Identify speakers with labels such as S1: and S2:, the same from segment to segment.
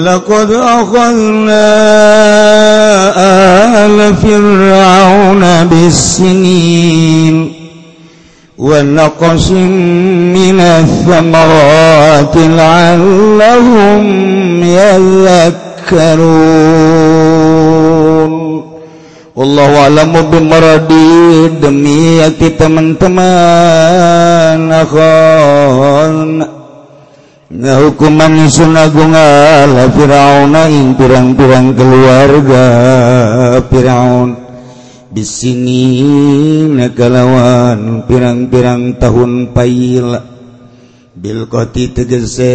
S1: ولقد أخذنا آل فرعون بالسنين ونقص من الثمرات لعلهم يذكرون. والله أعلم بمرادي demi teman-teman akhon hukuman sunnagunga la Firauna ing pirang-pirang keluarga. Firaun di sini negalawan pirang-pirang tahun paila Bilkoti tegese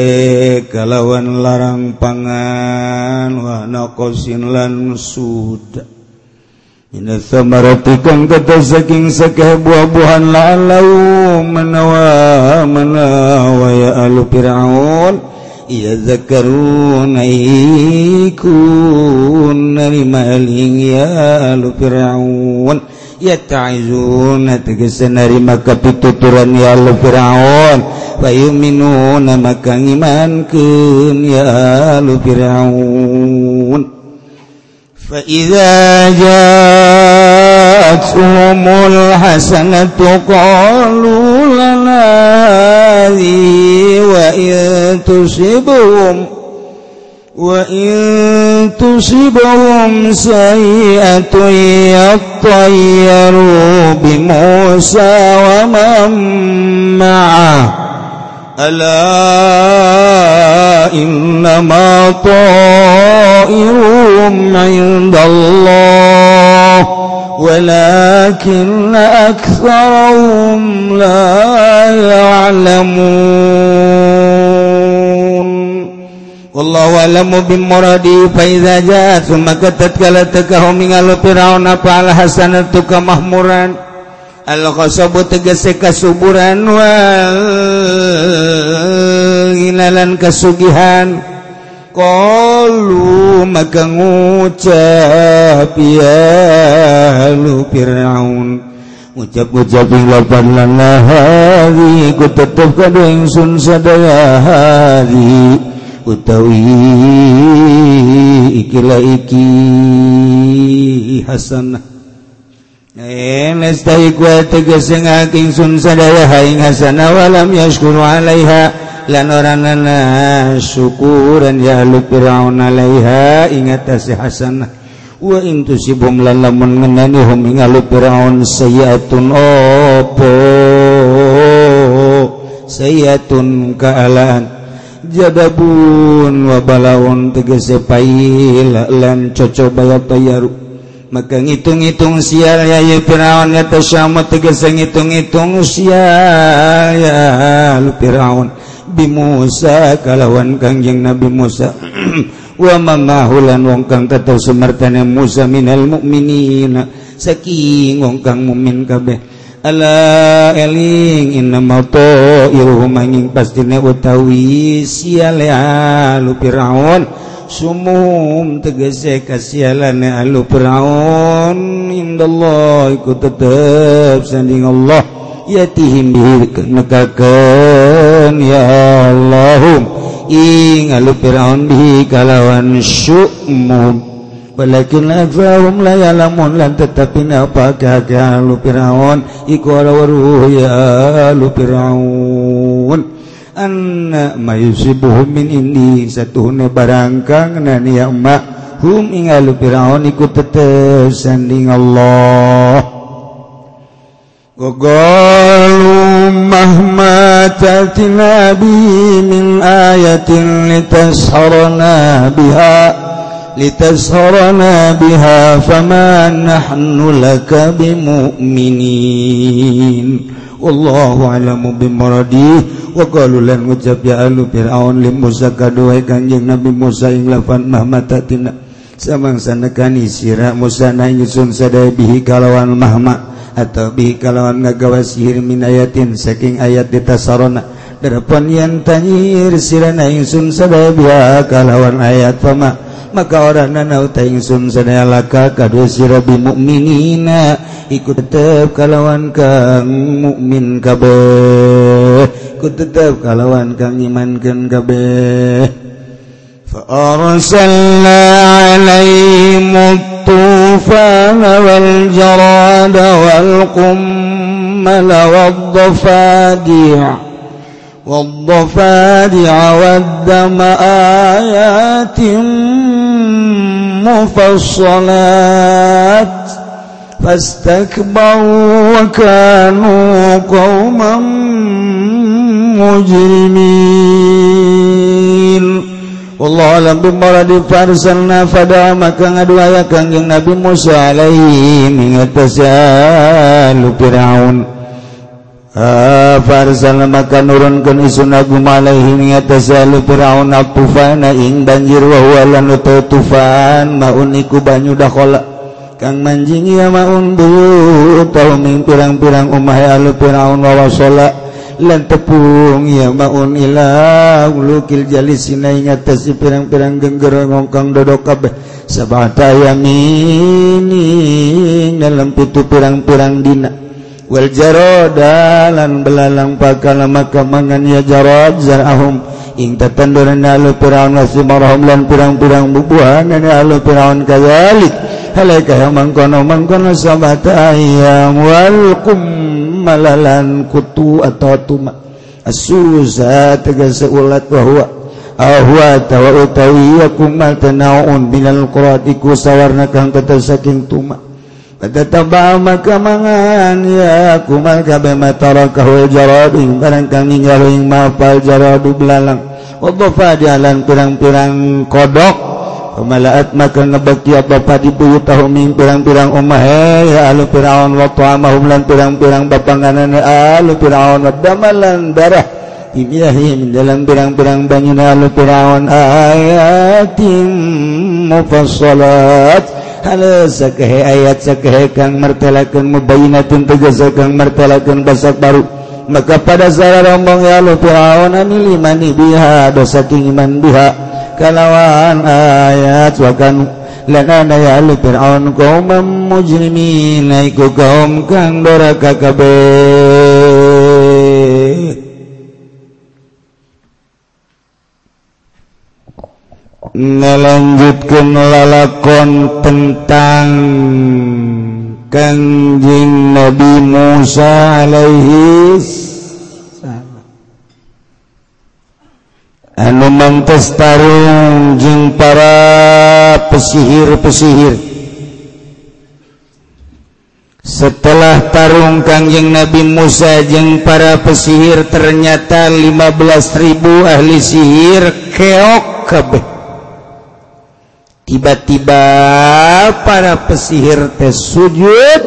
S1: kalawan larang pangan Wanakosinlan Suda Inatamaratikan kata saking sakeh buah-buahan la'alau menawa menawa ya alu fir'aun. Ia zakarun ikun narimaling ya alu fir'aun. Ya ta'izun tegesan narima kapituturan ya alu fir'aun. Fayuminuna maka ngimankan ya alu fir'aun. فإذا جاءتهم الحسنة قالوا لنا هذه وإن تصبهم وإن تصبهم سيئة يطيروا بموسى ومن معه ألا إنما طائرهم عند الله ولكن أكثرهم لا يعلمون. والله أعلم بمرادي فإذا جاء ثم كتت كلا تكهم من فرعون فعل حسنة كمحمورا Allahbu tegese kasuburan Walan kasugihan. Kolu maka ngucap ya lu Fir'aun. Ngucap-ngucap ing lapan lana hari Ku tetap kadu sun sadaya hari Utawi ikilah iki hasanah tegese ngaking sun sadaya hasana walam yaskuru alaiha lan oranana syukuran ya lu firaun alaiha ingat si hasanah wa in tusibum lan lamun ngenani hum ing firaun opo sayiatun kaalan. Jadabun wa balaun tegese pail lan coco bayat tayaru maka ngitung-itung sial yayu Firaun nyata syama tegesa ngitung-itung sial ya Firaun. Bi Musa kalawan kangjeng Nabi Musa. Wa mamahulan wong kang tetep sumertane Musa minal mukminina saking wong kang mukmin kabeh. Ala eling inna mato iruhum angin pastine utawi sial ya Firaun. sumum tegese kasialan alu Firaun. Indallah iku tetep sanding Allah. Yatihim nekakeun ya Allahum. Ing alu Firaun bi kalawan sumum walakin aksarhum la ya'lamun lan tetapi apa kagak ahlu Firaun. Iku ala waruh ya alu Firaun. mayusibuhum min ini satuhuna barangkang nani emak hum ingalu firaun iku tetes sanding Allah. Gogalu mahma nabi min ayatin litasharana biha لتسهرنا biha فما nahnu لك بمؤمنين wallahu a'lamu bimaradi wa qalu lan ngucap ya alu fir'aun li Musa kaduwe kanjeng Nabi Musa ing lafan mahmata tina samangsanakan sira Musa na nyusun sadaya bihi kalawan mahma atau bihi kalawan ngagawa sihir min ayatin saking ayat ditasarona darapan yang tanyir sira na nyusun sadaya biha kalawan ayat pama maka orang nasun sadaka kado sirabi mukminina ikut tetap kalawan kang mukmin kabeh ikut tetap kalawan kang imankan kabeh فأرسلنا عليهم الطوفان والجراد والقمل والضفادع والضفادع والدم آيات مفصلات فاستكبروا وكانوا قوما مجرمين والله alam bimara di farsalna pada maka ngaduaya kangjeng Nabi Musa alaihi mingatas ya lu Firaun Ah, Farsal maka nurunkan isun agung alaihi atasal Fir'aun tufana ing banjir wa huwa lan tufan maun iku banyu dakhala kang manjing ya maun bu tau ming pirang-pirang umah alu Fir'aun wa wasala lan tepung ya maun ila ulukil jalisina ing atas pirang-pirang genggero ngongkang dodok kabeh. Sabata yamini dalam pitu pirang-pirang dina. wal jaroda lan belalang pakala maka mangan ya jarod zarahum ing tatanduran alu piraun wasimarahum lan pirang-pirang bubuhan dan alu piraun kazalik halaika yang mangkono mangkono sabata ayam. Wal malalan kutu atau tuma. Asuza tegasa ulat bahwa ahwa tawa utawi wa kumal tanaun binal quratiku sawarna kang saking tuma. Patataba maka mangan ya kumal kabe matara kahul jarad ing barang kang ninggalo ing mafal jaradu belalang. Wabafa jalan pirang-pirang kodok. Malaat maka ngebaki apa di buyut tahu ming pirang-pirang omah ya alu piraon wa ta'amahum lan pirang-pirang bapanganan alu piraon wa damalan darah ibiyahim dalam pirang-pirang bangunan alu piraon ayatim mufassalat. ayat sekang mertelakan mubainatun tegasakan mertelakan basak baru. Maka pada saya rombong ya lu fir'auna nilimani biha dosa kingiman biha. Kalawan ayat wakan lan ana ya lu fir'aun kaum mujrimin iku kaum kang doraka kabeh. melanjutkan lalakon tentang Kanjing Nabi Musa alaihi anu mantas tarung jeung para pesihir-pesihir. Setelah tarung Kanjing Nabi Musa jeung para pesihir ternyata 15.000 ahli sihir keok kabeh. tiba-tiba para pesihir teh sujud.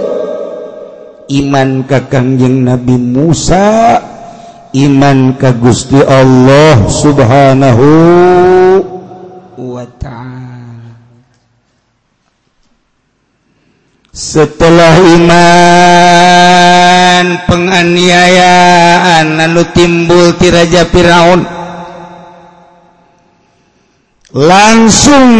S1: Iman ka Kangjeng Nabi Musa. Iman ka Gusti Allah Subhanahu wa taala. Setelah iman penganiayaan lalu timbul tiraja Firaun. langsung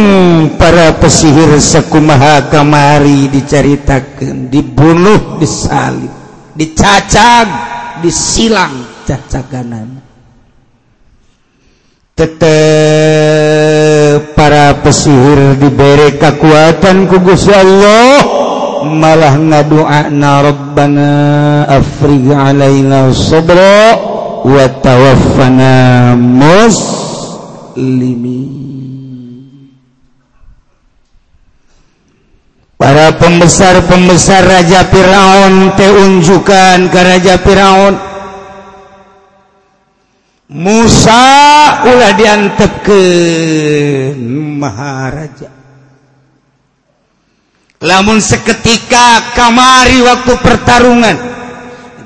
S1: para pesihir sekumaha kamari diceritakan dibunuh disalib dicacag disilang cacaganan. Tetap para pesihir diberi kekuatan ku Gusti Allah malah ngadoana Rabbana afrig alaina sabra wa tawaffana muslim zalimin para pembesar-pembesar Raja Firaun teh unjukan ke Raja Firaun. Musa ulah diantepkeun maharaja. Lamun seketika kamari waktu pertarungan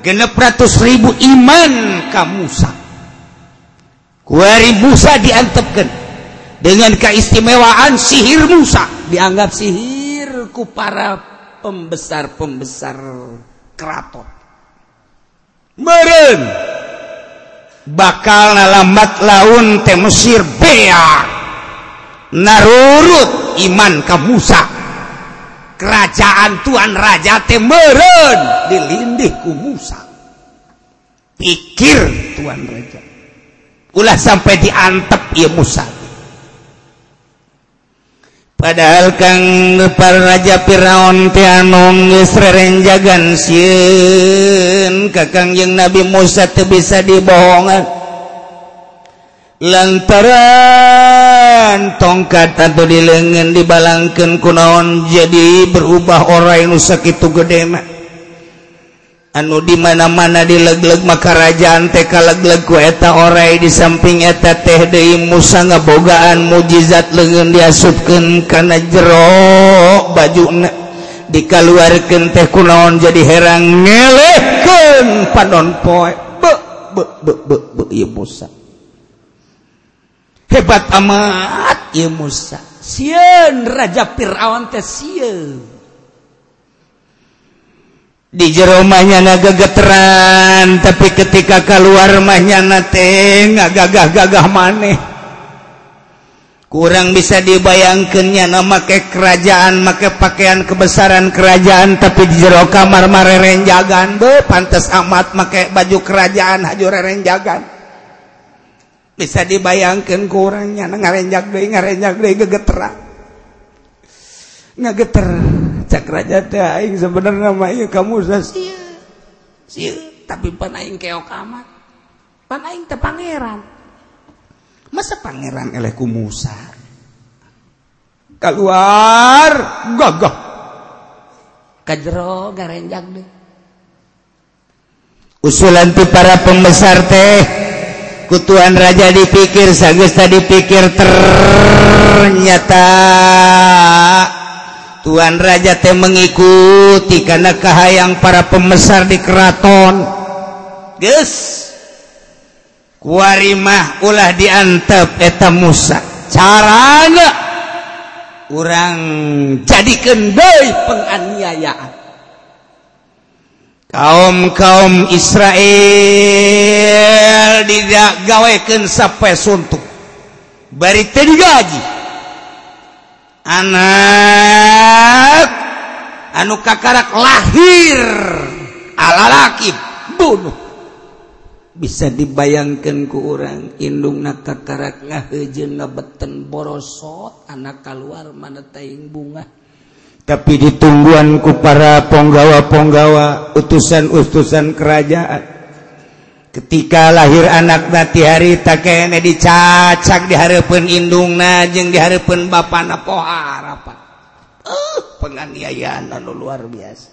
S1: genep ratus ribu iman ka Musa. Kuari Musa diantepkan. Dengan keistimewaan sihir Musa. Dianggap sihir ku para pembesar-pembesar keraton. Meren! Bakal lambat laun teh Mesir bea. Narurut iman ke Musa. Kerajaan Tuhan Raja teh meren. Dilindih ku Musa. Pikir Tuhan Raja. ulah sampai diantep ya Musa. Padahal kang para raja Firaun tianong geus rerenjagan sieun. Ka Kangjeng Nabi Musa tuh bisa dibohongan. Lantaran tongkat atau dilengen dibalangkan kunaon jadi berubah orang yang sakit itu gede mah. anu dimana-mana dilegleg maka rajaan TK ku kueta orai di samping eta teh deui Musa ngabogaan mukjizat leungeun diasupkeun karena jero baju dikaluarkan teh kunaon jadi herang ngeleken panon poe. Be, be, be, be, be, Musa. Hebat amat ieu Musa. Sieun Raja Fir'aun teh sieun. di jeromahnya gegeteran tapi ketika keluar mahnya nate gagah gagah maneh. Kurang bisa dibayangkannya nama ke kerajaan make pakaian kebesaran kerajaan tapi di jero kamar mare renjagan be pantas amat make baju kerajaan haju renjagan bisa dibayangkan kurangnya ngarenjak deui ngarenjak deui gegeteran. Ngageter cakraja teh aing sebenarnya mah ieu kamu sia. Sia, tapi pan aing keok amat. Pan aing teh pangeran. Masa pangeran eleh ku Musa? Keluar gagah. Kajero garenjak deh. Usulan ti para pembesar teh kutuan raja dipikir sagesta dipikir ternyata Tuhan Raja teh mengikuti karena kahayang para pembesar di keraton. Guys kuarimah ulah diantep eta Musa. Caranya orang jadikan deui penganiayaan. Kaum-kaum Israel tidak gawekan sampai suntuk. Bari teu digaji. anak. Anu kakarak lahir. Alalaki bunuh. Bisa dibayangkan ku orang indung na kakarak ngahejeun borosot anak keluar mana taing bunga. Tapi ditungguan ku para ponggawa-ponggawa utusan-utusan kerajaan. ketika lahir anak nati hari tak dicacak diharapun Indung najeng diharapun Bapak napo harapan. Uh, penganiayaan anu luar biasa.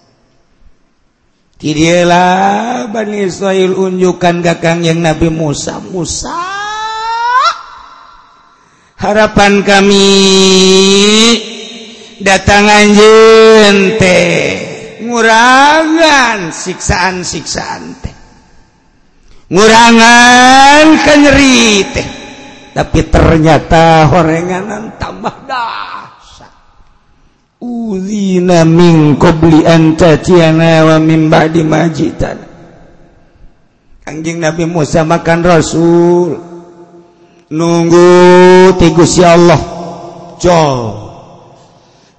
S1: Kirilah Bani Israel unjukkan gakang yang Nabi Musa Musa harapan kami datang anjen teh ngurangan siksaan-siksaan teh. ngurangan kenyeri teh. Tapi ternyata horenganan tambah dahsyat uzina min qabli an tatiana wa min ba'di majitan Kanjeng Nabi Musa makan Rasul. Nunggu ti Gusti Allah. Jo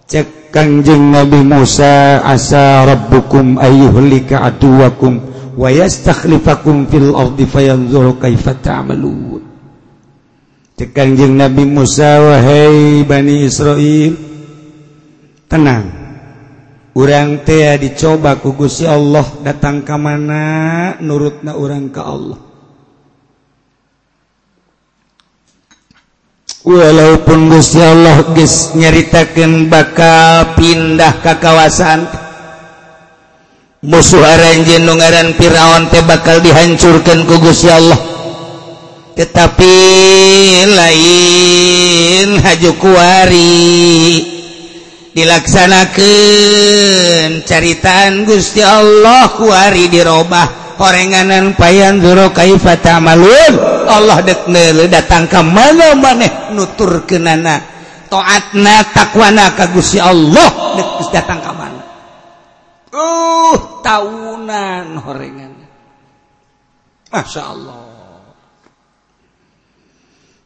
S1: cek kanjeng Nabi Musa asa rabbukum ayyuhlika aduwakum? wayastakhlifakum fil ardi fayanzuru kaifa ta'malun tekan Kanjeng Nabi Musa wahai Bani Israil tenang. Urang teh dicoba ku Gusti Allah. Datang ka mana nurutna urang ka Allah? Walaupun Gusti Allah geus nyaritakeun bakal pindah ka kawasan musuh Aranjin Firaun teh bakal dihancurkan ku Gusti Allah. Tetapi lain hajukuari dilaksanakan caritaan Gusti Allah kuari dirubah orenganan payan Zuro kaifata malun Allah dekne datang ke mana maneh nutur kenana taatna takwana ka Gusti Allah. Dek datang ke mana? Uh. tahunan horengan. Masya Allah.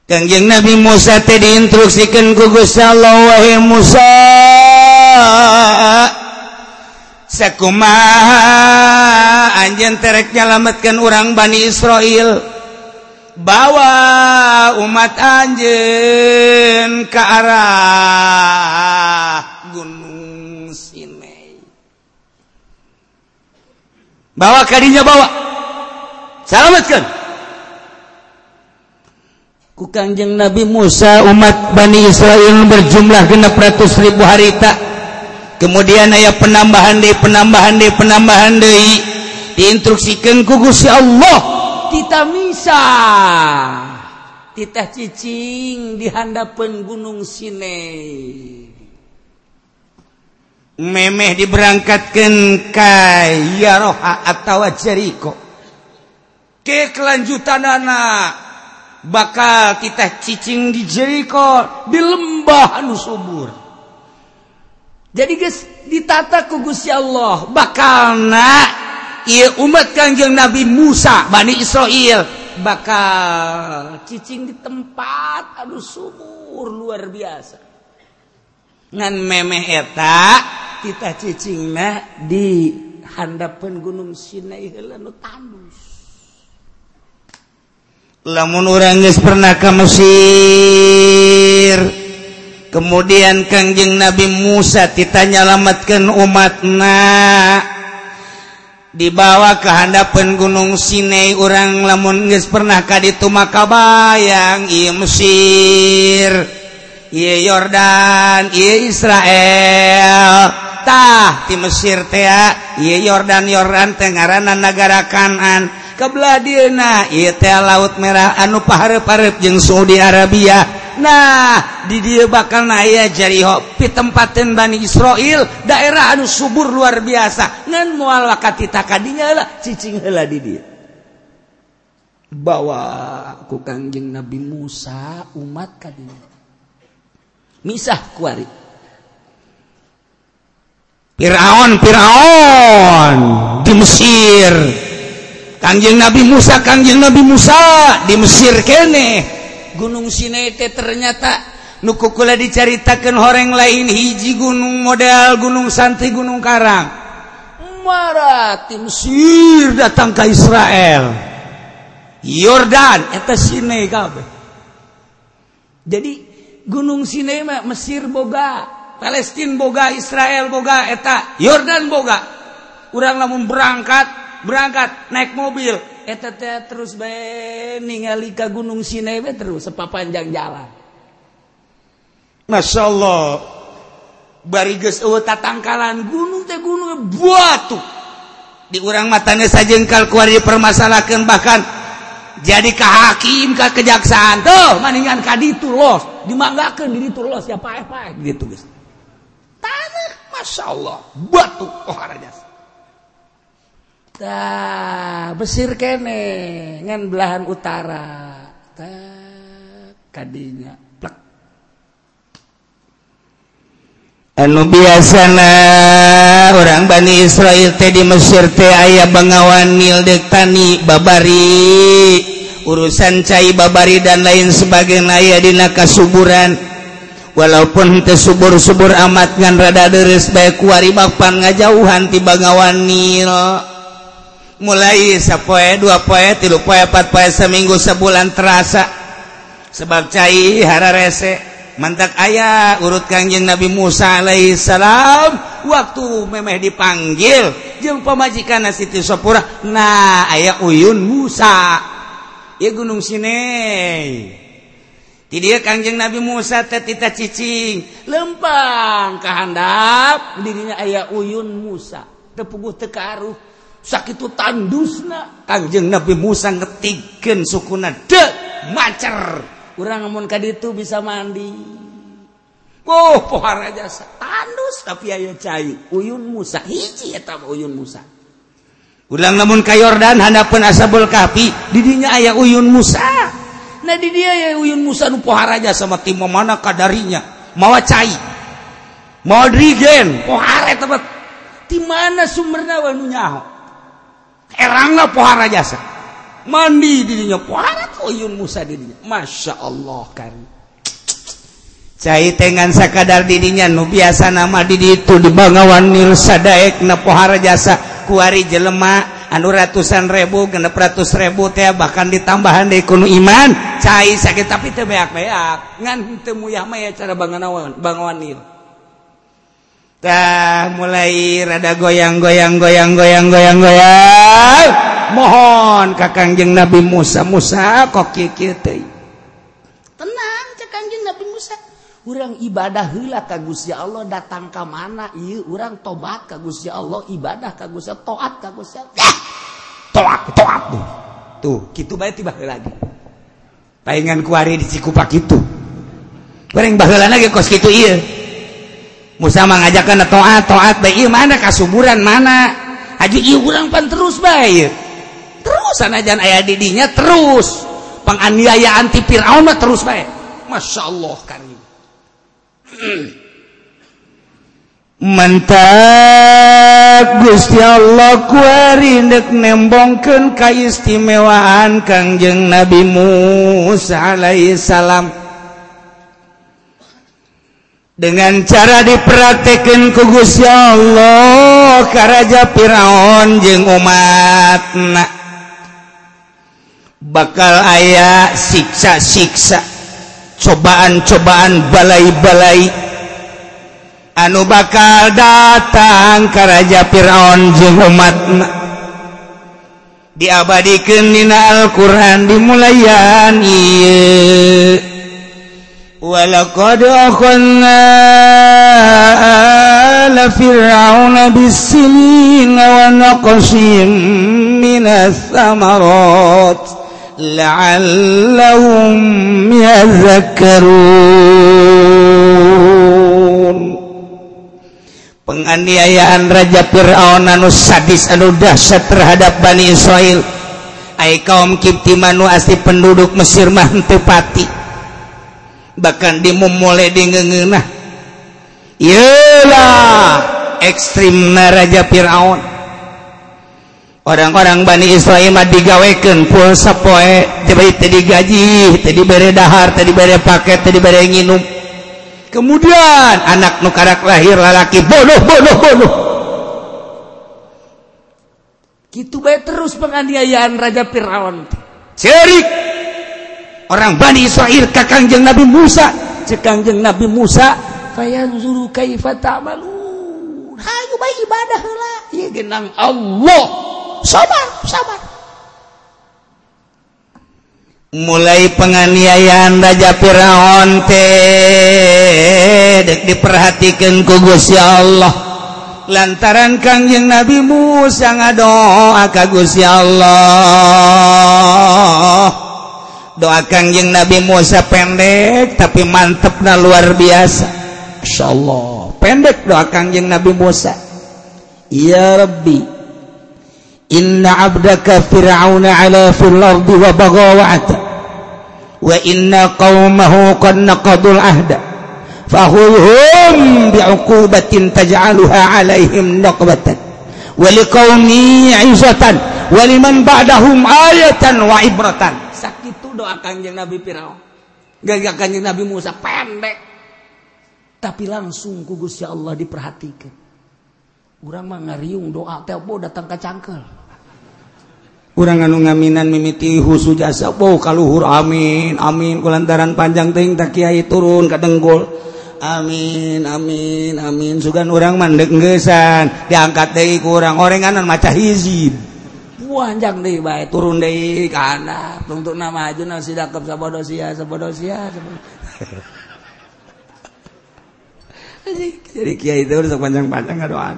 S1: Kangjeng Nabi Musa teh diinstruksikan ku Gusti Allah wahai Musa Sakumaha anjeun terek nyalametkeun urang Bani Israil bawa umat anjeun ke arah bawa kadinya bawa. Selamatkan. Ku kanjeng Nabi Musa umat Bani Israel berjumlah genap ratus ribu harita. Kemudian ayah penambahan di penambahan di penambahan di diinstruksikan ku Gusti Allah. Kita misah titah cicing di handapan gunung Sinai. memeh diberangkatkan kayyaroha atau Jeriko ke kelanjutan anak bakal kita cicing di Jeriko di lembah anu subur. Jadi guys ditata ku Gusti Allah bakal nak iya umat kanjeng Nabi Musa Bani Israel bakal cicing di tempat anu subur luar biasa. ngan memeh eta kita cicingna di handapan gunung Sinai heula nu tandus. Lamun urang geus pernah ka Mesir kemudian Kangjeng Nabi Musa ditanya lamatkan umatna dibawa ke handapan gunung Sinai urang lamun geus pernah ka ditu maka bayang ieu Mesir. Yordan Israeltah di Mesir tea Yordan Yordan Tengaraan negara kanan kebladina laut merah anu paharep-parep jeung Saudi Arabia. Nah di dia bakal naya jariho pitempaten Bani Israel daerah anu subur luar biasa. Ngan mual wakatita kadingala cicing heula di dia bawa ku Kangjeng Nabi Musa umat kadinya misah kuari Firaun Firaun di Mesir. Kanjeng Nabi Musa Kanjeng Nabi Musa di Mesir kene. Gunung Sinete ternyata nukukula diceritakan orang lain hiji gunung model gunung santri gunung karang. Marah tim Mesir datang ke Israel. Yordan eta Sinai kabeh. Jadi Gunung Sinema Mesir boga Palestine boga Israel boga eta Yordan boga. Urang lamun berangkat berangkat naik mobil eta teh terus bae ningali ka Gunung Sinema terus sepapanjang jalan. Masya Allah. Bari geus eueuh tatangkalan gunung teh gunung batu di urang matanya sajengkal kuari dipermasalahkeun bahkan jadi ka hakim ka kejaksaan. Tuh maningan ka ditu lost dimanggakan diri itu los ya paeh gitu guys. Tanah Masya Allah batu oh rajas besir kene ngan belahan utara. Kadinya anu biasa orang Bani Israel teh di Mesir teh ayah bangawan Nil dektani babari urusan cair babari dan lain sebagai ayadina kasuburan. Walaupun ke subur-subur amat ngan rada deres baik kuari bakpan ngajauhan ti Bangawan Nil. Mulai sapoe dua poe tilu poe empat poe seminggu sebulan terasa. Sebab cai hara rese. Mantak ayah urut kangjeng Nabi Musa alaihissalam waktu memeh dipanggil jeung pamajikan Siti Sopura. Nah ayah uyun Musa. ya gunung Sinai ti dia Kangjeng Nabi Musa tetita cicing lempang kehandap dirinya ayah uyun Musa. Tepuguh tekaruh sakit tandusna. Kangjeng Nabi Musa ngetigen sukuna dek macer. Kurang ngomong kadi itu bisa mandi. Oh pohara jasa tandus tapi ayah cai. Uyun Musa hiji eta uyun Musa. Ulang namun ka Yordan handapun asabul kafi didinya ayah uyun Musa. Nah di dia ya uyun Musa nu pohara jasa sama timo mana kadarinya? Mawa cai. Mau drigen pohara tempat di mana sumbernya wanu nyaho? Erangna pohara jasa mandi dirinya Uyun Musa dirinya Masya Allah kan cairtengan sakadar dirinya nu biasa nama didi itu di Bangawan Nilsadaek na pohara jasa kuari jelemak anu ratusan ribu genep ratus ribu teh bahkan ditambahan di kuno iman. Cai sakit tapi teu beak beak ngan teu ya mah ya cara bangawan bangawan ieu. Tah mulai rada goyang goyang goyang goyang goyang goyang mohon ka kanjeng Nabi Musa Musa kok kieu teh. kurang ibadah hila kagus ya Allah datang ke mana? Iya orang tobat kagusya Allah ibadah kagusya toat kagusya ah! Eh, toat toat tuh tuh gitu baik tiba lagi palingan kuari di cikupak itu bareng baheula lagi kos gitu iya Musa mengajakan toat toat baik mana kasuburan mana? Haji iya orang pan terus baik terus anajan ayah didinya terus. Penganiayaan ti Fir'aun terus baik Masya Allah kan mantap Gusti Allah kuarindek nembongken kaistimewaan Kangjeng Nabi Musa alaihissalam. Dengan cara diperhatikan ku Gusti Allah karaja Firaun jeung umatna. Bakal ayah siksa-siksa. cobaan-cobaan balai-balai. Anu bakal datang Karaja Firaun jeung umatna. Diabadikan dina Al-Qur'an dimulayan ieu. Walaqad akhadna ala fir'auna bis-sinina wa naqsim minas samarat. لعلهم يذكرون. Penganiayaan Raja Fir'aun anu sadis anu dahsyat terhadap Bani Israel. Ai kaum Kipti manu asli penduduk Mesir mah teu pati. Bahkan dimumule dingeungeunah yeula ekstrimna Raja Fir'aun. orang-orang Bani Israimah digaweken pulsa poe tadi gaji tadi bere dahar tadi bere paket tadi bere nginum. Kemudian anak nukarak lahir lalaki bodoh bodoh bodoh. Gitu baik terus penganiayaan Raja Fir'aun. Cerik orang Bani Israel kakangjeng Nabi Musa. Cekangjeng Nabi Musa fayanzuru kaifa ta'malun? Hayu baik ibadah lah ya genang Allah. sabar sabar. Mulai penganiayaan Raja Firaun teh diperhatikan ku Gusti Allah. Lantaran Kangjeng Nabi Musa ngadoa ka Gusti Allah. Doa Kangjeng Nabi Musa pendek tapi mantepna luar biasa. Insyaallah pendek doa Kangjeng Nabi Musa. Ya Rabbi Inna abdaka fir'auna ala fil ardi wa baghawata wa inna qaumahu qad naqadul ahda fahulhum bi'uqubatin taj'aluha alaihim naqbatan wa liqaumi 'izatan wa liman ba'dahum ayatan wa ibratan. Sakitu doa kanjeng Nabi Firaun. Gagak kanjeng Nabi Musa pendek tapi langsung ku Gusti Allah diperhatikan. Urang mah ngariung doa teh datang ka cangkel. kurang anu ngaminan mimiti husu jasa. Wow kaluhur. Amin amin. Kulantaran panjang ting tak kiai turun kadenggol amin amin amin. Sugan orang mandek gesan diangkat deh kurang orenganan maca hizib. Panjang deh baik turun deh kana tuntut nama aja nasi dakep sabodosia sabodosia jadi kiai itu udah panjang-panjang doan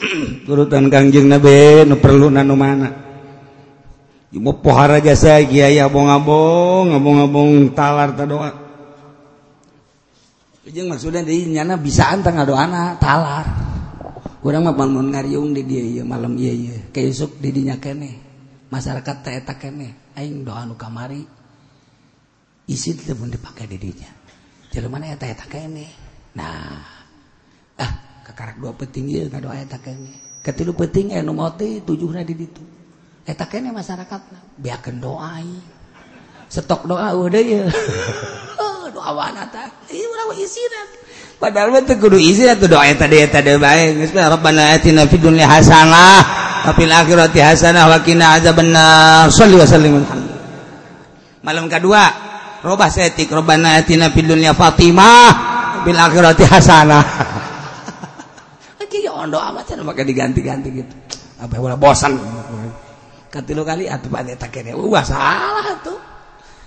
S1: turutan Kangjeng Nabi nu perlu nanu mana Ibu pohara jasa kiai abong-abong, abong-abong talar ta doa Jeung maksudna di nyana bisaan tang ngadoana talar. Urang mah bangun ngariung di dieu ieu malam ieu ieu. Kaesuk di dinya keneh. Masyarakat teh eta keneh. Aing doa nu kamari. Isi teh pun dipake di dinya. Jelema eta eta keneh. Nah, karak dua peting ieu ngadoa eta kene. Katilu peting anu maot tujuhna di ditu. Eta kene masyarakatna beakeun doa stok doa udah ya doa wanata ieu urang isirat padahal mah teu kudu isirat atuh doa eta deui eta deui bae. Geus mah rabbana atina fid dunya hasanah wa fil akhirati hasanah wa qina azabannar. Shalli wa sallim malam kedua robah setik rabbana atina fid dunya fatimah bil akhirati hasanah. mohon doa teh maka diganti-ganti gitu. Apa ulah bosan. Katilu kali atuh pan eta kene. Wah salah tuh.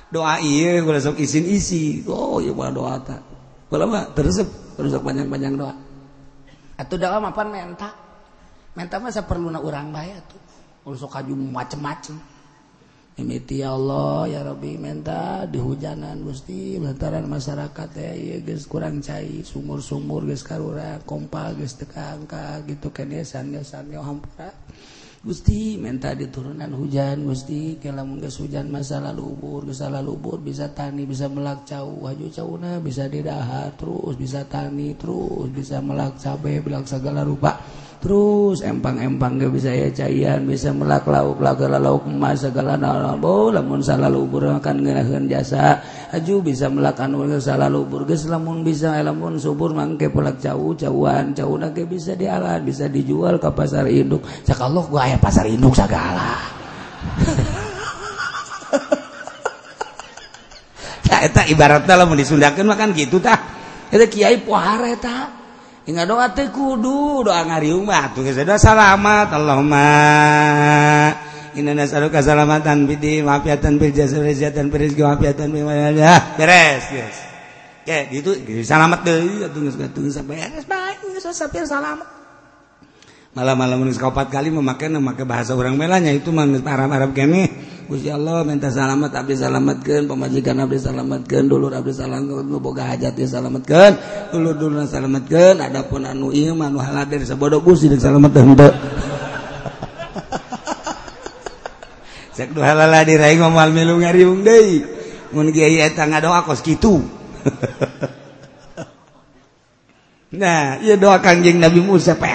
S1: Doa iya ulah sok izin isi oh iya, ulah doa ta. Ulah mah terus terus panjang-panjang doa. Atuh doa mapan menta. Menta mah saperluna urang bae atuh. Ulah sok kaju macem-macem. mimiti Allah ya Rabbi menta dihujanan Gusti lantaran masyarakat ya guys kurang cai sumur-sumur guys karura kompa guys tekangka gitu kenesan gesan yo hampura. Gusti menta diturunan hujan Gusti kalau guys hujan masa lalu ubur geus lalu ubur bisa tani bisa melak cau waju cauna bisa didahar terus bisa tani terus bisa melak cabe belak segala rupa. terus empang-empang gak bisa ya caian bisa melak lauk laga lauk emas segala nalabo lamun salah lubur akan ngerahan jasa. Aju bisa melakan ulah salah lubur geus lamun bisa eh, lamun subur mangke pelak jauh jauhan jauh nake bisa dialat bisa dijual ke pasar induk. Sakaloh gua aya pasar induk segala eta ibaratnya lamun disundakan makan gitu tak eta kiai pohara tak Ingat doa teh kudu doa ngariung mah tuh geus doa salamat Allahumma. Inna nas'aluka salamatan bidi maafiatan bil jasad rizatan bil rizqi maafiatan bil wajah beres geus ya gitu salamat deui atuh geus atuh geus beres bae geus sapir salamat. Malam-malam geus kaopat kali memakai memakai bahasa orang melanya itu mah Arab Arab kene. Gusti Allah minta salamet Abdi salamatkan pemajikan Abdi salamatkan dulur Abdi salamatkeun nu boga hajat hajati salamatkan dulu-dulu salamatkan Adapun anu ieu mah anu haladir sabodo Gusti dan salamat dan dek Cek dua halala diraih ngomal milu ngariung deui. Mun kiai eta ngadoa kos kitu. nah, ieu doa kanjeng Nabi Musa pe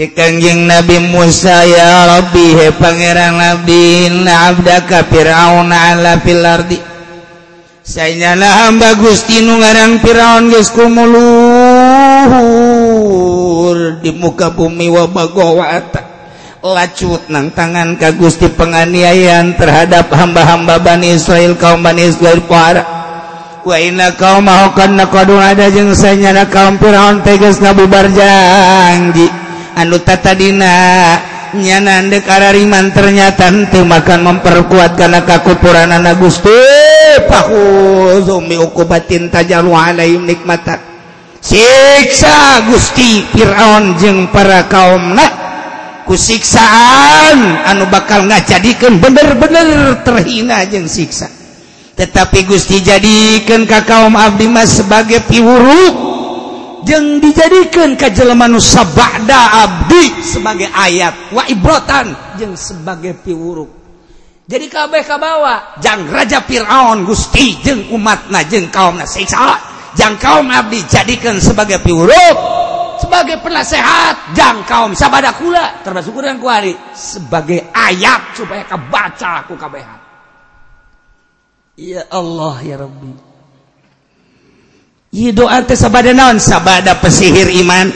S1: Cikangjing Nabi Musa ya Rabbi he pangeran Nabi na abda ka Fir'aun ala fil ardi. Sayanya lah hamba Gusti nu ngaran Firaun geus kumuluhur di muka bumi wa bagawata. Lacut nang tangan ka Gusti penganiayaan terhadap hamba-hamba Bani Israel kaum Bani Israel para. Wa inna kaum mahukan nakodun ada jeung sayanya kaum Firaun tegas ngabubar janji. anu tatadina nyanan dekariman ternyata tuh makan memperkuat karena kakupuran anak Gusti pahuzumi ukubatin tajalu alaihim nikmatan. Siksa Gusti Fir'aun jeung para kaum nak kusiksaan anu bakal nggak jadikan bener-bener terhina jeung siksa. Tetapi Gusti jadikan ka kaum Abdi sebagai piwuruk yang dijadikan kejeleman sabda Abdi sebagai ayat waibrotan yang sebagai piwuruk. Jadi kabeh kabawa jang Raja Fir'aun Gusti jeng umat na jeng kaum na siksa jang kaum Abdi jadikan sebagai piwuruk sebagai penasehat jang kaum sabada kula termasuk kurang kuari sebagai ayat supaya kabaca aku kabehan. Ya Allah ya Rabbi. Naon? Sabada pesihir iman.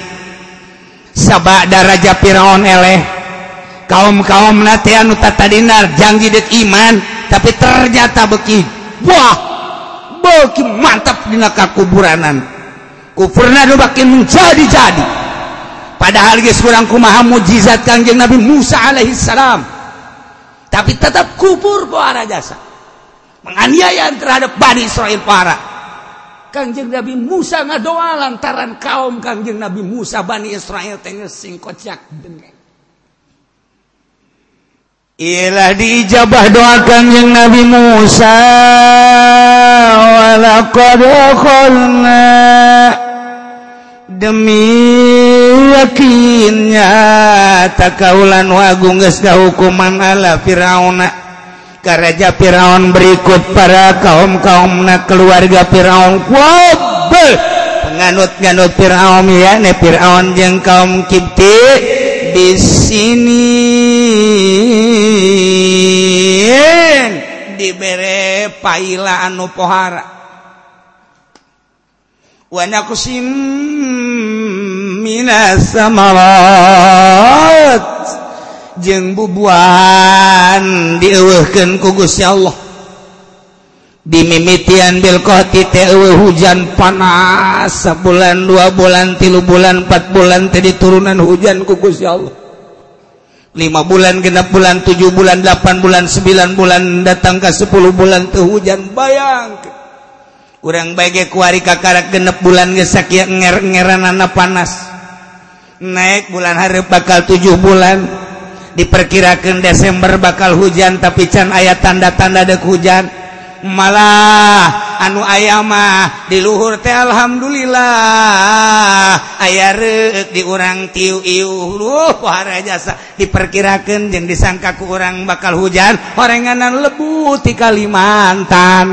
S1: Sabada Raja Firaun eleh. Kaum-kaum natadinar janji dek iman tapi ternyata beki Wah beki mantap di kuburanan kufurna makin menjadi-jadi. Padahal guys kurang kumaha mujizat kanjeng Nabi Musa alaihissalam tapi tetap kubur para jasa penganiayaan terhadap Bani Israel para Kangjeng Nabi Musa ngadoa lantaran kaum Kangjeng Nabi Musa Bani Israel tengah singkocak bener. Ialah diijabah doa Kangjeng Nabi Musa walaqad khalna demi yakinnya takaulan wagung geus hukuman ala Firauna Raja Firaun berikut para kaum-kaum na keluarga Firaun. Penganut nganut Firaun ya. Ne Firaun jeung kaum Kipti di sini. Dibere paila anu pohara. Wa naqsim minas samarat jeng dieuweuhkeun ku Gusti Allah. Dimimitian Bilkoti hujan panas sebulan dua bulan tilu bulan 4 bulan tadi turunan hujan kugus ya Allah. 5 bulan genap bulan 7 bulan 8 bulan 9 bulan datang ke 10 bulan tuh hujan bayang kurang baik kuari kakara genep bulan gesak ya nger-ngeran anak panas. Naik bulan hari bakal 7 bulan. diperkirakan Desember bakal hujan tapi can ayat tanda-tanda dek hujan. Malah anu ayamah diluhur teh Alhamdulillah. Aya di urang tiu jasa. Diperkirakan yang disangkaku orang bakal hujan oranganan lebu di Kalimantan.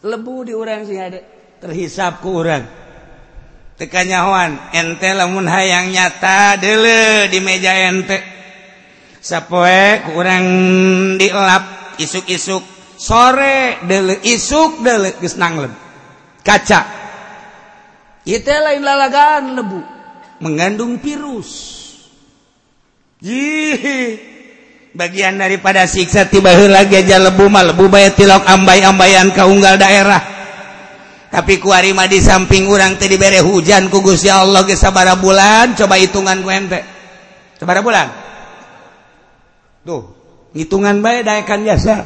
S1: Lebu di orang sih ada. Terhisap ku urang. tekanyawan ente lamun hayang nyata dele di meja ente. Sapoe kurang dilap isuk-isuk. Sore dele isuk dele geus nanglem. Kaca. Itu lain lalagan lebu. Mengandung virus. Jih bagian daripada siksa tiba lagi aja lebu mah lebu bayat tilok ambai-ambayan ke unggal daerah. Tapi kuarima di samping orang tadi bere hujan ku Gusti Allah ge sabara bulan coba hitungan ku ente. Sabara bulan? Hitungan baikkan jasa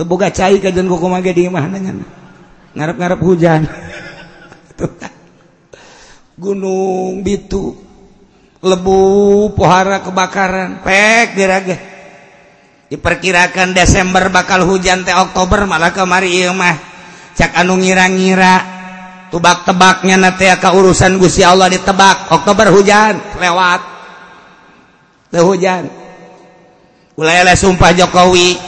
S1: tebuka cair ke di ngarap-ngarap hujan. Gunung bitu lebu pohara kebakaran pek diraga diperkirakan Desember bakal hujan teh Oktober malah kemari mah cak anu ngira-ngira tebak-tebaknya naaka urusan Gusti Allah ditebak. Oktober hujan lewat. The hujan. Ulaylah sumpah Jokowi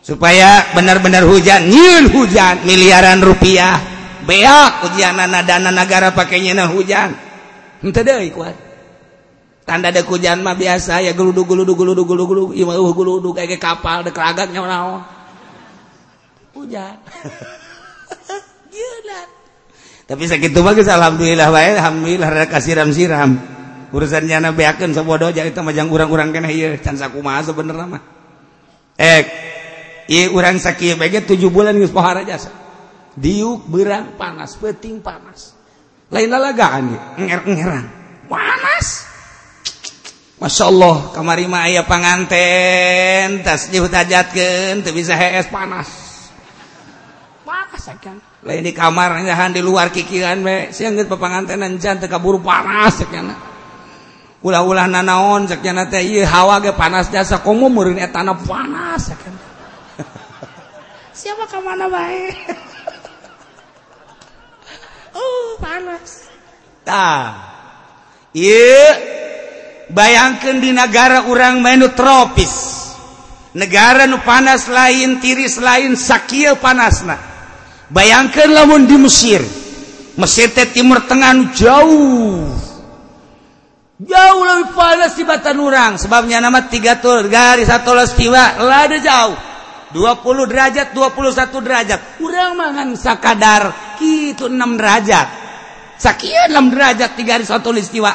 S1: supaya benar-benar hujan nyil hujan miliaran rupiah. Beak ujian dana negara pakainya na hujan. Ente deui kuat tanda ada hujan mah biasa ya geludu geludu geludu geludu geludu geludu kayak kapal dek keragaknya naon hujan tapi sakit bagus alhamdulillah wa alhamdulillah rada kasiram siram urusan nyana beakeun sabodo jadi itu majang urang-urang keneh ieu can sakumaha sebenarnya mah. Eh ieu urang sakieu bae 7 bulan geus pohara jasa. Diuk berang panas peting panas. Lain lalagaan ieu enger-engeran panas. Masya Allah kamari mah aya panganten tas dihutajatkeun teu bisa hees panas. kan lain di kamar nyahan di luar kikiran we siang geus papangantenan jan teu kaburu panas sakjana ulah-ulah nanaon sakjana teh ieu hawa ge panas jasa komo meureun eta na panas sakjana siapa ka mana bae? Uh panas. Tah ieu bayangkeun di negara orang menu tropis. Negara nu panas lain tiris lain sakieu panasna. Bayangkeun lamun di Mesir. Mesir teh timur tengah jauh. Jauh lebih panas di batan orang sebabnya nama tiga tur garis satu lestiwa lada jauh. 20 derajat 21 derajat. Kurang mangan sakadar gitu 6 derajat. Sakian 6 derajat tiga garis satu listiwa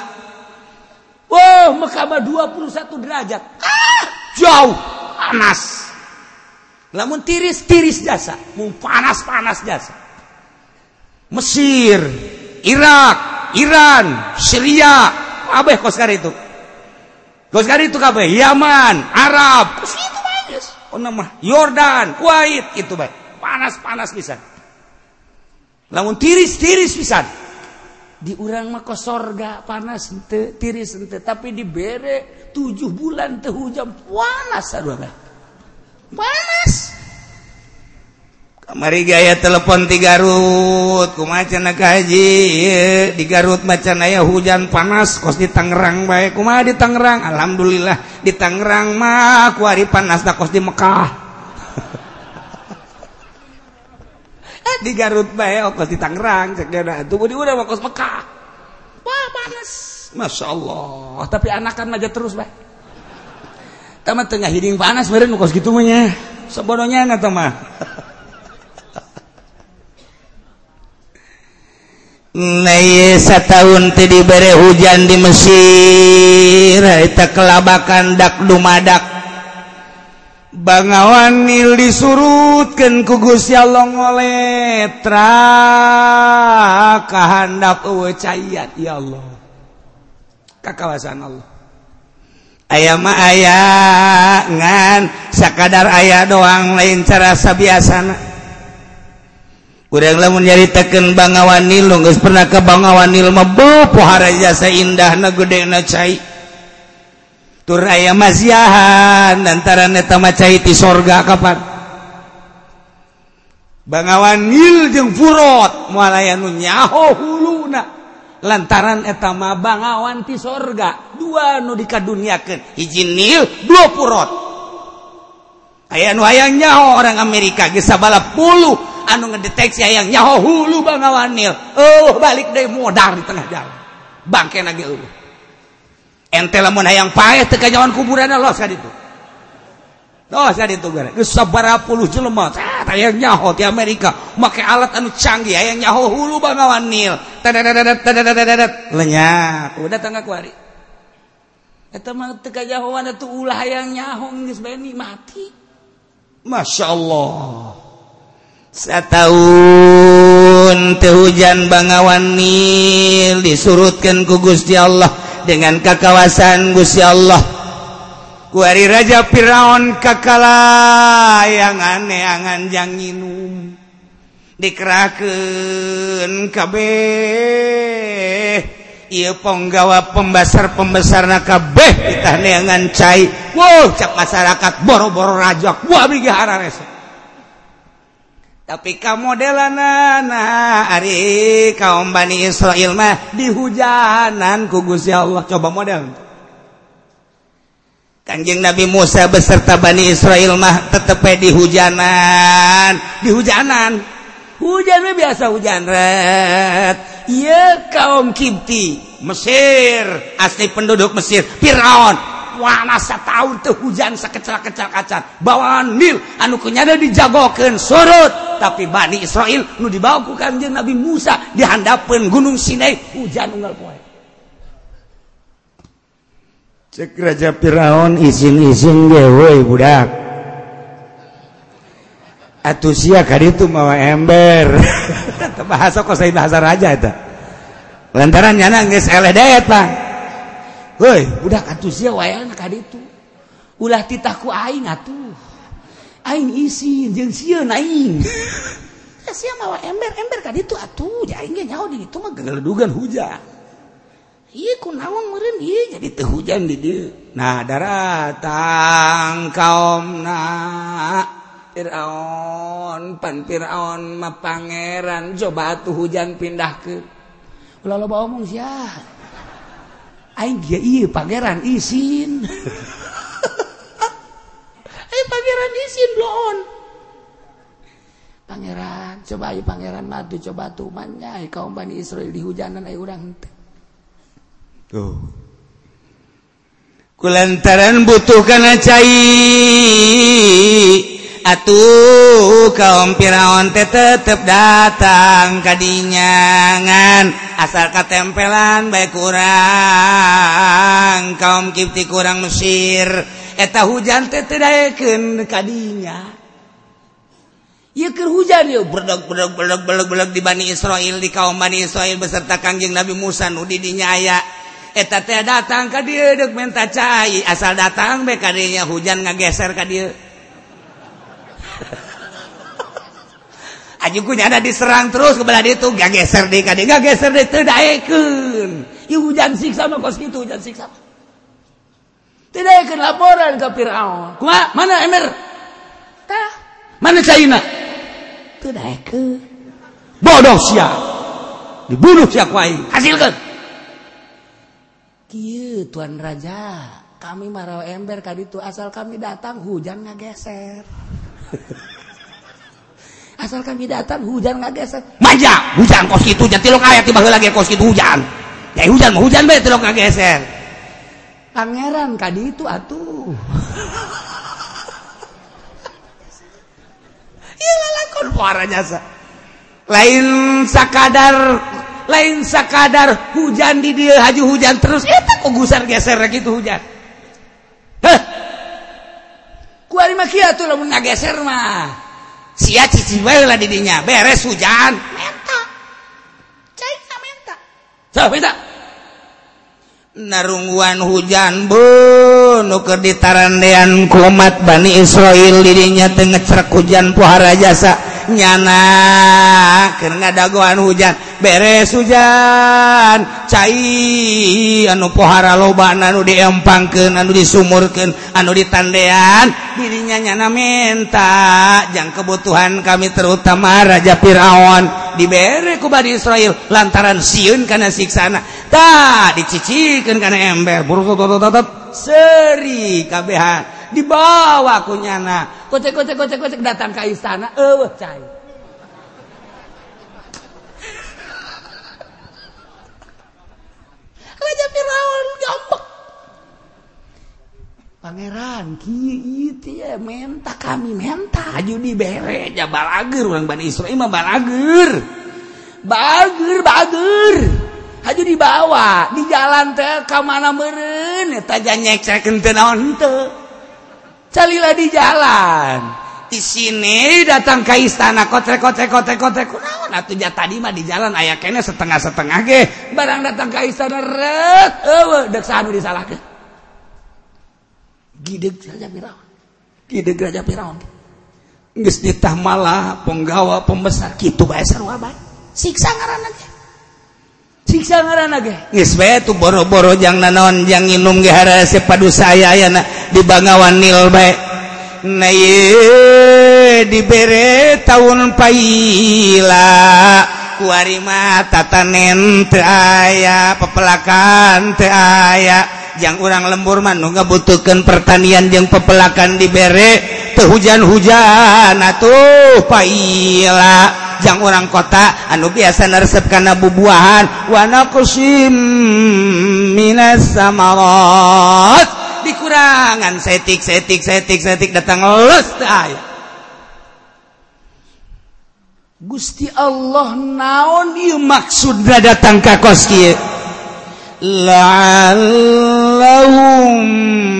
S1: Wah, Mekah 21 derajat. Ah, jauh, panas. lamun tiris-tiris jasa mau panas-panas jasa. Mesir Irak Iran Syria kabeh koskar itu. Koskar itu kabeh. Yaman Arab itu bagus. Oh nama Yordan Kuwait itu baik. Panas-panas pisan. Lamun tiris-tiris pisan. Di urang mah kosorga panas ente, tiris ente. tapi dibere tujuh bulan teh hujan panas aduh panas Mari gaya telepon di Garut kumacan haji di Garut macan aya hujan panas kos di Tangerang baik kuma di Tangerang? Alhamdulillah di Tangerang mah ku hari panas dah kos di Mekah.
S2: Di Garut bae ongkos di Tangerang cek dia itu di udah ongkos Mekah. Wah panas. Masya Allah tapi anakan aja terus bae Tama tengah hiding panas meren kos gitu mah ya? Sebodohnya na tama.
S1: Naya setahun tadi berehujan di Mesir ita kelabakan dak dumadak Bangawan nil disurutkan ku Gusti Allah ngoletra kahandap eueuh cayat ya Allah. Kakawasan Allah. ayamah aya ngan sakadar ayah doang lain cara sabiasana kurang lamun nyaritakan Bangawan Nil geus pernah ke Bangawan Nil mah pohara jasa indahna gedena cai. Tur aya maziahan antara eta mah cai ti sorga kapan. Bangawan Nil jeung Furot moal aya nu nyaho huluna. lantaran etama bangawanti sorga. Dua nu dikaduniakan izin nil dua purot. Aya nu hayang nyaho orang Amerika gesa balap puluh anu ngedeteksi hayang nyaho hulu bangawan nil. Oh balik deh modar di tengah jalan. Bangke nage ulu ente lamun hayang paeh teka nyawan kuburan Allah saat itu Oh, saya ditugana. Geus sabaraha puluh jelema ah, tayang nyaho di Amerika make alat anu canggih hayang nyaho hulu bangawan nil. Tadadadadadadadadadad lenyap. Udah tangga kuari. Eta mah teu kajahoan atuh ulah hayang nyaho geus beni mati. Masya Allah. Sataun teu hujan bangawan nil disurutkeun ku Gusti Allah dengan kekawasan Gusti Allah. kuari Raja Firaun kakala yang aneanganjang minum dikerahkan KB ia penggawa pembesar pembesar nakabeh ditaneangan cai. Wow cap masyarakat boro-boro rajak. Wah bigihara rese tapi kamu modelanana Ari kaum Bani Israel mah di hujanan ku Gusti Allah. Coba model. Kanjeng Nabi Musa beserta Bani Israel mah tetep di hujanan, di hujanan. Hujan biasa hujan red. Iya kaum Kipti, Mesir, asli penduduk Mesir, Firaun. Wana setahun tuh hujan sekecil-kecil kacan. Bawaan Nil anu kunyada dijagokeun surut, tapi Bani Israel nu dibawa ku Kanjeng Nabi Musa dihandapeun Gunung Sinai hujan unggal poe. cek Raja Firaun izin-izin gewe budak. Atuh sia kali itu mawa ember. Bahasa kok saya bahasa raja itu lantaran nyana eleh seledet pak. Woi budak atuh sia wayang kali itu ulah titahku aing atuh. Aing izin jeung sia naing eh, sia mawa ember ember kali itu atuh. Ya aing nyaho di itu mah geledugan hujan. Iya, iya, jadi hujan nah daratang kaum Firaun pan Firaun ma Pangeran coba tuh hujan pindah ke lalu bawa ya Aing dia iya Pangeran izin ayo Pangeran izin on. Pangeran coba ayo Pangeran madu coba tuh manya kaum Bani Israel di hujanan ayo urang teh tuh. Kulantaran butuh karena cair atuh kaum Firaun teh tetep datang kadinyangan asal katempelan baik kurang kaum Kipti kurang Mesir. Eta hujan teh tedaekeun kadinya Ieu keur hujan yuk berdog berdog berdog berdog berdog di Bani Israil di kaum Bani Israil beserta Kanjeng Nabi Musa nu di dinya aya. eta teh datang ka dia deuk minta cai asal datang be kadinya hujan ngageser ka dia Aji ada diserang terus ke belah dia gak geser deh kade gak geser deh tidak eken. Iu hujan siksa mah kos gitu hujan siksa. Tidak eken laporan ke Fir'aun. Kuma mana Emir? Tah. Mana Cina Tidak eken. Bodoh sia. Dibunuh sia kuai. Hasilkan. Kieu Tuan Raja. Kami marah ember kali itu asal kami datang hujan nggak geser. asal kami datang hujan nggak geser manja hujan kos itu. Jadi lo kayak tiba lagi kos itu hujan. Ya hujan mau hujan berarti lo nggak geser pangeran kadi itu atuh. Iya lakon para jasa lain sakadar lain sakadar hujan di dia haju hujan terus itu kok gusar geser gitu hujan Heh. Kuari mah kieu tuh lamun ngageser mah. Sia cici bae lah didinya, beres hujan. Menta. Cai ka menta. Sah menta. Narungguan hujan bu nu keur ditarandean ku umat Bani Israil didinya teu ngecrek hujan pohara jasa nyana keur ngadagoan hujan. beres hujan. Cair anu pohara loban anu diempangkan anu disumurkan anu ditandean. Dirinya nyana minta jang kebutuhan kami terutama Raja Firaun. Dibereku Bani Israel lantaran siun karena siksana. Tak dicicikan karena ember. Buruk seri kabehan. Dibawa kunyana kocek kocek kocek kocek datang ke istana. Eh cair Raja Firaun gampang. Pangeran kieu ieu teh menta kami menta judi bere ja balageur urang Bani Israil mah balageur. Bager, bager. Aju dibawa di jalan teh ka mana meureun eta jan nyeksekeun teu naon teu. Calila di jalan. Di sini datang ke istana kotrek kotrek kotrek kotrek kunaon atuh tadi mah di jalan aya kene setengah setengah ge. Barang datang ke istana ret eueuh dek sanu disalahkeun. Gideg raja Firaun gideg raja Firaun geus ditah malah penggawa pembesar kitu bae sarua bae. Siksa ngaranna ge. Siksa ngaranna ge. Geus bae tuh boro-boro jang nanaon jang nginum ge hareup padu saya aya di Bangawan Nil bae naye dibere tahun paila. Kuarima tatanen teu aya pepelakan teu aya. Yang orang lembur man nu ngabutuhkeun pertanian jeung pepelakan dibere teu hujan-hujan atuh paila. Yang orang kota anu biasa neresep kana bubuahan wa naqsim minas samarat dikurangan. Setik setik setik setik datang les aya Gusti Allah naon ieu maksud datang ka kos kieu? La'allahum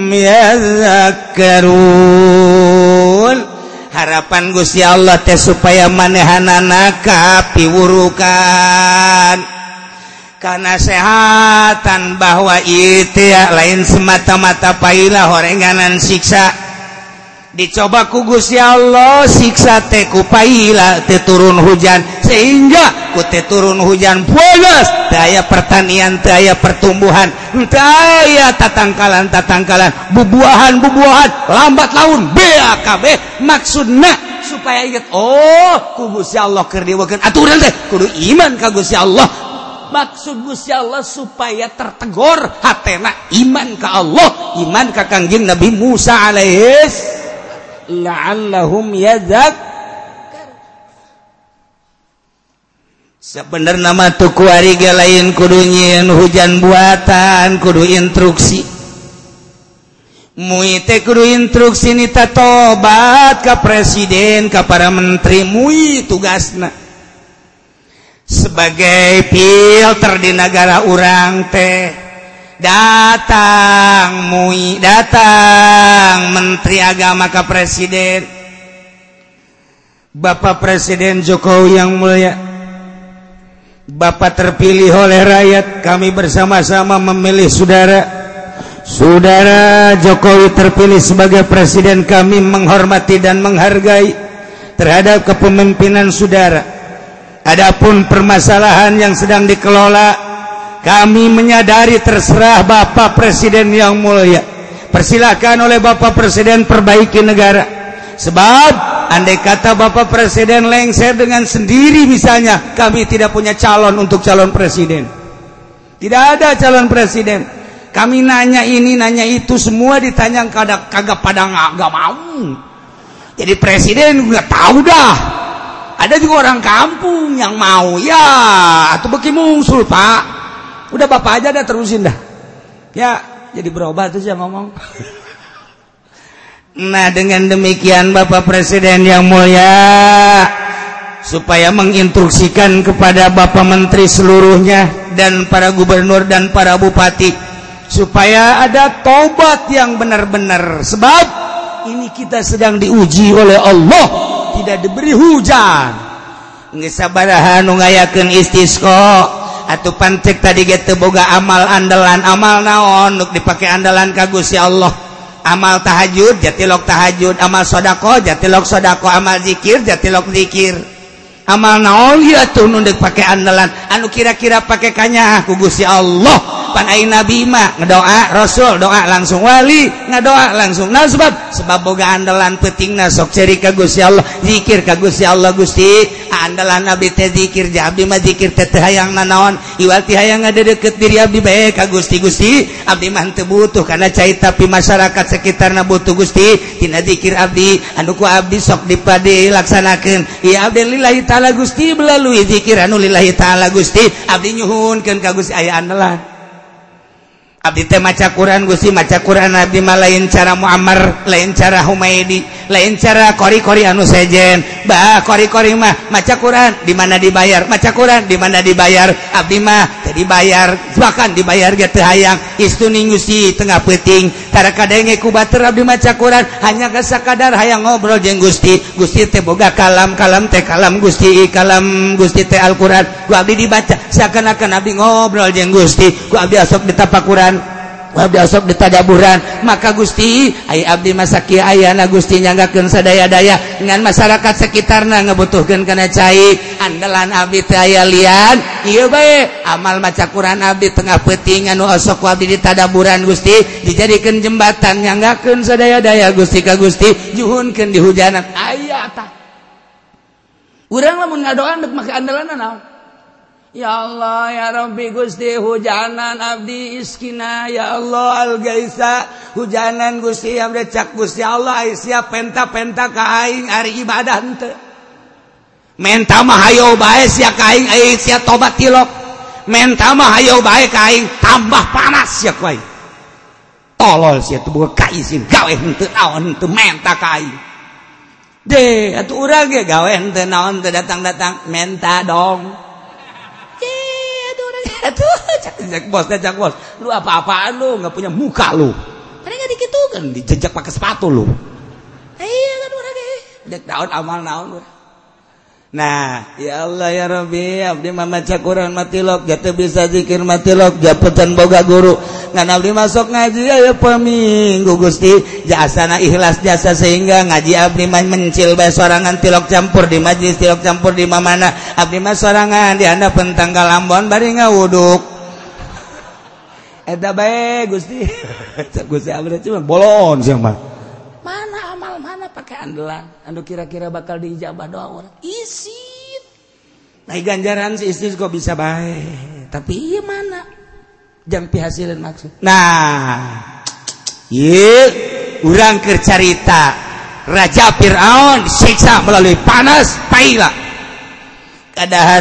S1: yadhakkarun. Harapan Gusti Allah teh supaya manehanana kapiwurukan Kanasehatan bahwa itu ya lain semata-mata pailah horenganan siksa. Dicoba kugus ya Allah siksa teku paila teturun hujan sehingga ku teturun hujan polos daya pertanian daya pertumbuhan daya tatangkalan tatangkalan bubuahan bubuahan lambat laun BAKB maksudnya supaya ingat oh kugus ya Allah kerdiwakan aturan teh kudu iman kagus ya Allah. Maksud Gusti Allah supaya tertegor hatena iman ke Allah iman ke kangjeng Nabi Musa alaihis la'allahum yazak sebenarnya nama tuku hari lain kudunya hujan buatan kudu instruksi. Muite kudu instruksi nita tobat ke presiden ke para menteri mui tugasna sebagai filter di negara orang teh. Datang mui datang menteri agama ke presiden. Bapak Presiden Jokowi yang mulia. Bapak terpilih oleh rakyat. Kami bersama-sama memilih saudara. Saudara Jokowi terpilih sebagai presiden. Kami menghormati dan menghargai terhadap kepemimpinan saudara Adapun permasalahan yang sedang dikelola kami menyadari terserah Bapak Presiden yang mulia. Persilakan oleh Bapak Presiden perbaiki negara. Sebab andai kata Bapak Presiden lengser dengan sendiri misalnya kami tidak punya calon untuk calon presiden. Tidak ada calon presiden. Kami nanya ini nanya itu semua ditanya kagak kagak pada nggak mau. Jadi presiden nggak tahu dah
S2: ada juga orang kampung yang mau. Ya atau bagi mungsul pak. Udah bapak aja dah terusin dah. Ya jadi berobat tuh sih ngomong.
S1: Nah dengan demikian bapak presiden yang mulia supaya menginstruksikan kepada bapak menteri seluruhnya dan para gubernur dan para bupati supaya ada tobat yang benar-benar. Sebab ini kita sedang diuji oleh Allah tidak diberi hujan. Ngesabarahan ngayaken istisqo atau pancek tadi geteboga amal andalan amal naon untuk dipakai andalan kagus ya Allah. Amal tahajud jatilok tahajud. Amal sodako jatilok sodako. Amal zikir jatilok zikir. Amal naon ya tuh nunduk pakai andalan. Anu kira-kira pakai kanya kugus ya Allah. Nabi nabima ngedoa Rasul doa langsung wali ngadoa langsung nah sebab sebab boga andalan peting nasok ceri ka Gusti Allah zikir ka Gusti Allah Gusti. Andalan nabi teh zikir ja abdi mah zikir teh hayang nanaon. Iwal ti hayang ada deket diri abdi bae ka Gusti Gusti. Abdi mah henteu butuh kana cai tapi masyarakat sekitarna butuh Gusti. Tina zikir abdi anu ku abdi sok dipade laksanakeun. Ya abdi lillahi taala Gusti melalui zikir anu lillahi taala Gusti. Abdi nyuhunkeun ka Gusti aya andalan. Abdi teh maca Quran Gusti maca Quran Abdi mah lain cara Muammar, lain cara Humaidi, lain cara kori-kori anu sejen. Bah, kori-kori mah maca Quran di mana dibayar, maca Quran di mana dibayar. Abdi mah teh dibayar, bahkan dibayar ge teu hayang. Istuning Gusti tengah peuting, tara kadenge ku batur abdi maca Quran hanya ke sakadar hayang ngobrol jeung Gusti. Gusti teh boga kalam, kalam teh kalam Gusti, kalam Gusti teh Al-Qur'an. Ku abdi dibaca seakan-akan abdi ngobrol jeung Gusti. Ku abdi asok ditapak Quran sok ditadaburan maka Gusti Ay Abdi masaki na Gusti nyagaken sadaya-daya. Dengan masyarakat sekitar na ngebutuhkan karena cair andalan Abdi aya lian. Iye baik amal maca Quran Abdi tengah petingan osok Abdi ditadaburan Gusti. Dijadikan jembatan nyagaken sadaya-daya Gusti Ka Gusti. Juhunkan di hujanan. Ayatah urang namun ngadoan maka andalan naon? Ya Allah ya Robbi Gusti hujanan Abdi Iskina. Ya Allah Algaisa hujanan Gusti Abdi cak Gusti Allah siap penta penta kaing hari ibadah ente menta mah hayo bae sia kaing Aisyah tobat tilok. Menta mah hayo bae kaing tambah panas sia kaing tolol sia tuh kaisin gawe henteu naon henteu menta kaing deh atuh urang ge gawe henteu naon teu datang-datang menta dong. bos jejak bos. Lu apa-apaan lu? Nggak punya muka lu. Karena nggak dikitukan? Dijejak pakai sepatu lu. Iya kan orang kayak daun amal naon Nah ya Allah ya Rabbi, Abdi maca Quran matilok jatuh bisa dzikir matilok japetan boga guru. Ngan Abdi masuk ngaji ya peminggu Gusti. Jasana ikhlas jasa sehingga ngaji Abdi mah mencil bae sorangan tilok campur di majlis tilok campur di mamana. Abdi mah sorangan di anda pentanggal Ambon bari ngawuduk. Eta bae Gusti. Gusti Abdi cuma bolon sih mah pakai andelan. Anu kira-kira bakal diijabah doa orang. Isi naik ganjaran si istri kok bisa baik tapi iya mana? Jam pihasilin maksud. Nah iya. Orang kercarita Raja Fir'aun disiksa melalui panas paila. Kadaharan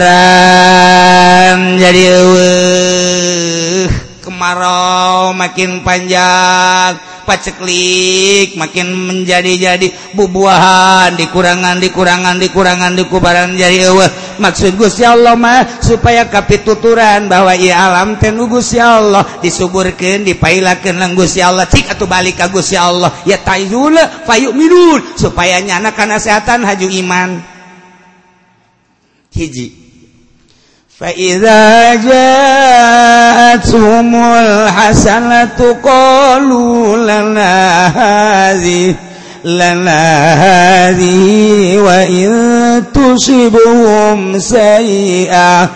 S1: jadi uh, kemarau makin panjang. paceklik makin menjadi-jadi bubuahan dikurangan dikurangan dikurangan dikubaran jadi Allah maksud Gusti Allah mah supaya kapituturan bahwa ia alam teh nu Gusti Allah disuburkan dipailakan lang Gusti Allah cik atau balik ke Gusti Allah. Ya tayyula fayuk minun supaya nyana kana sehatan haju iman. Hiji. فإذا جاءتهم الحسنة قالوا لنا هذه لنا هذه وإن تصبهم سيئة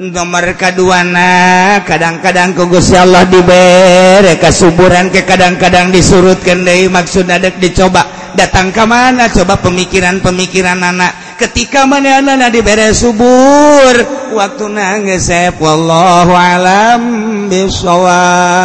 S1: nomor kaduana kadang-kadang kugus Allah diberi kasuburan ke kadang-kadang disurutkan dari maksud ada dicoba datang ke mana coba pemikiran-pemikiran anak ketika mana diberre subur waktu nangep wallahu alam bisawab.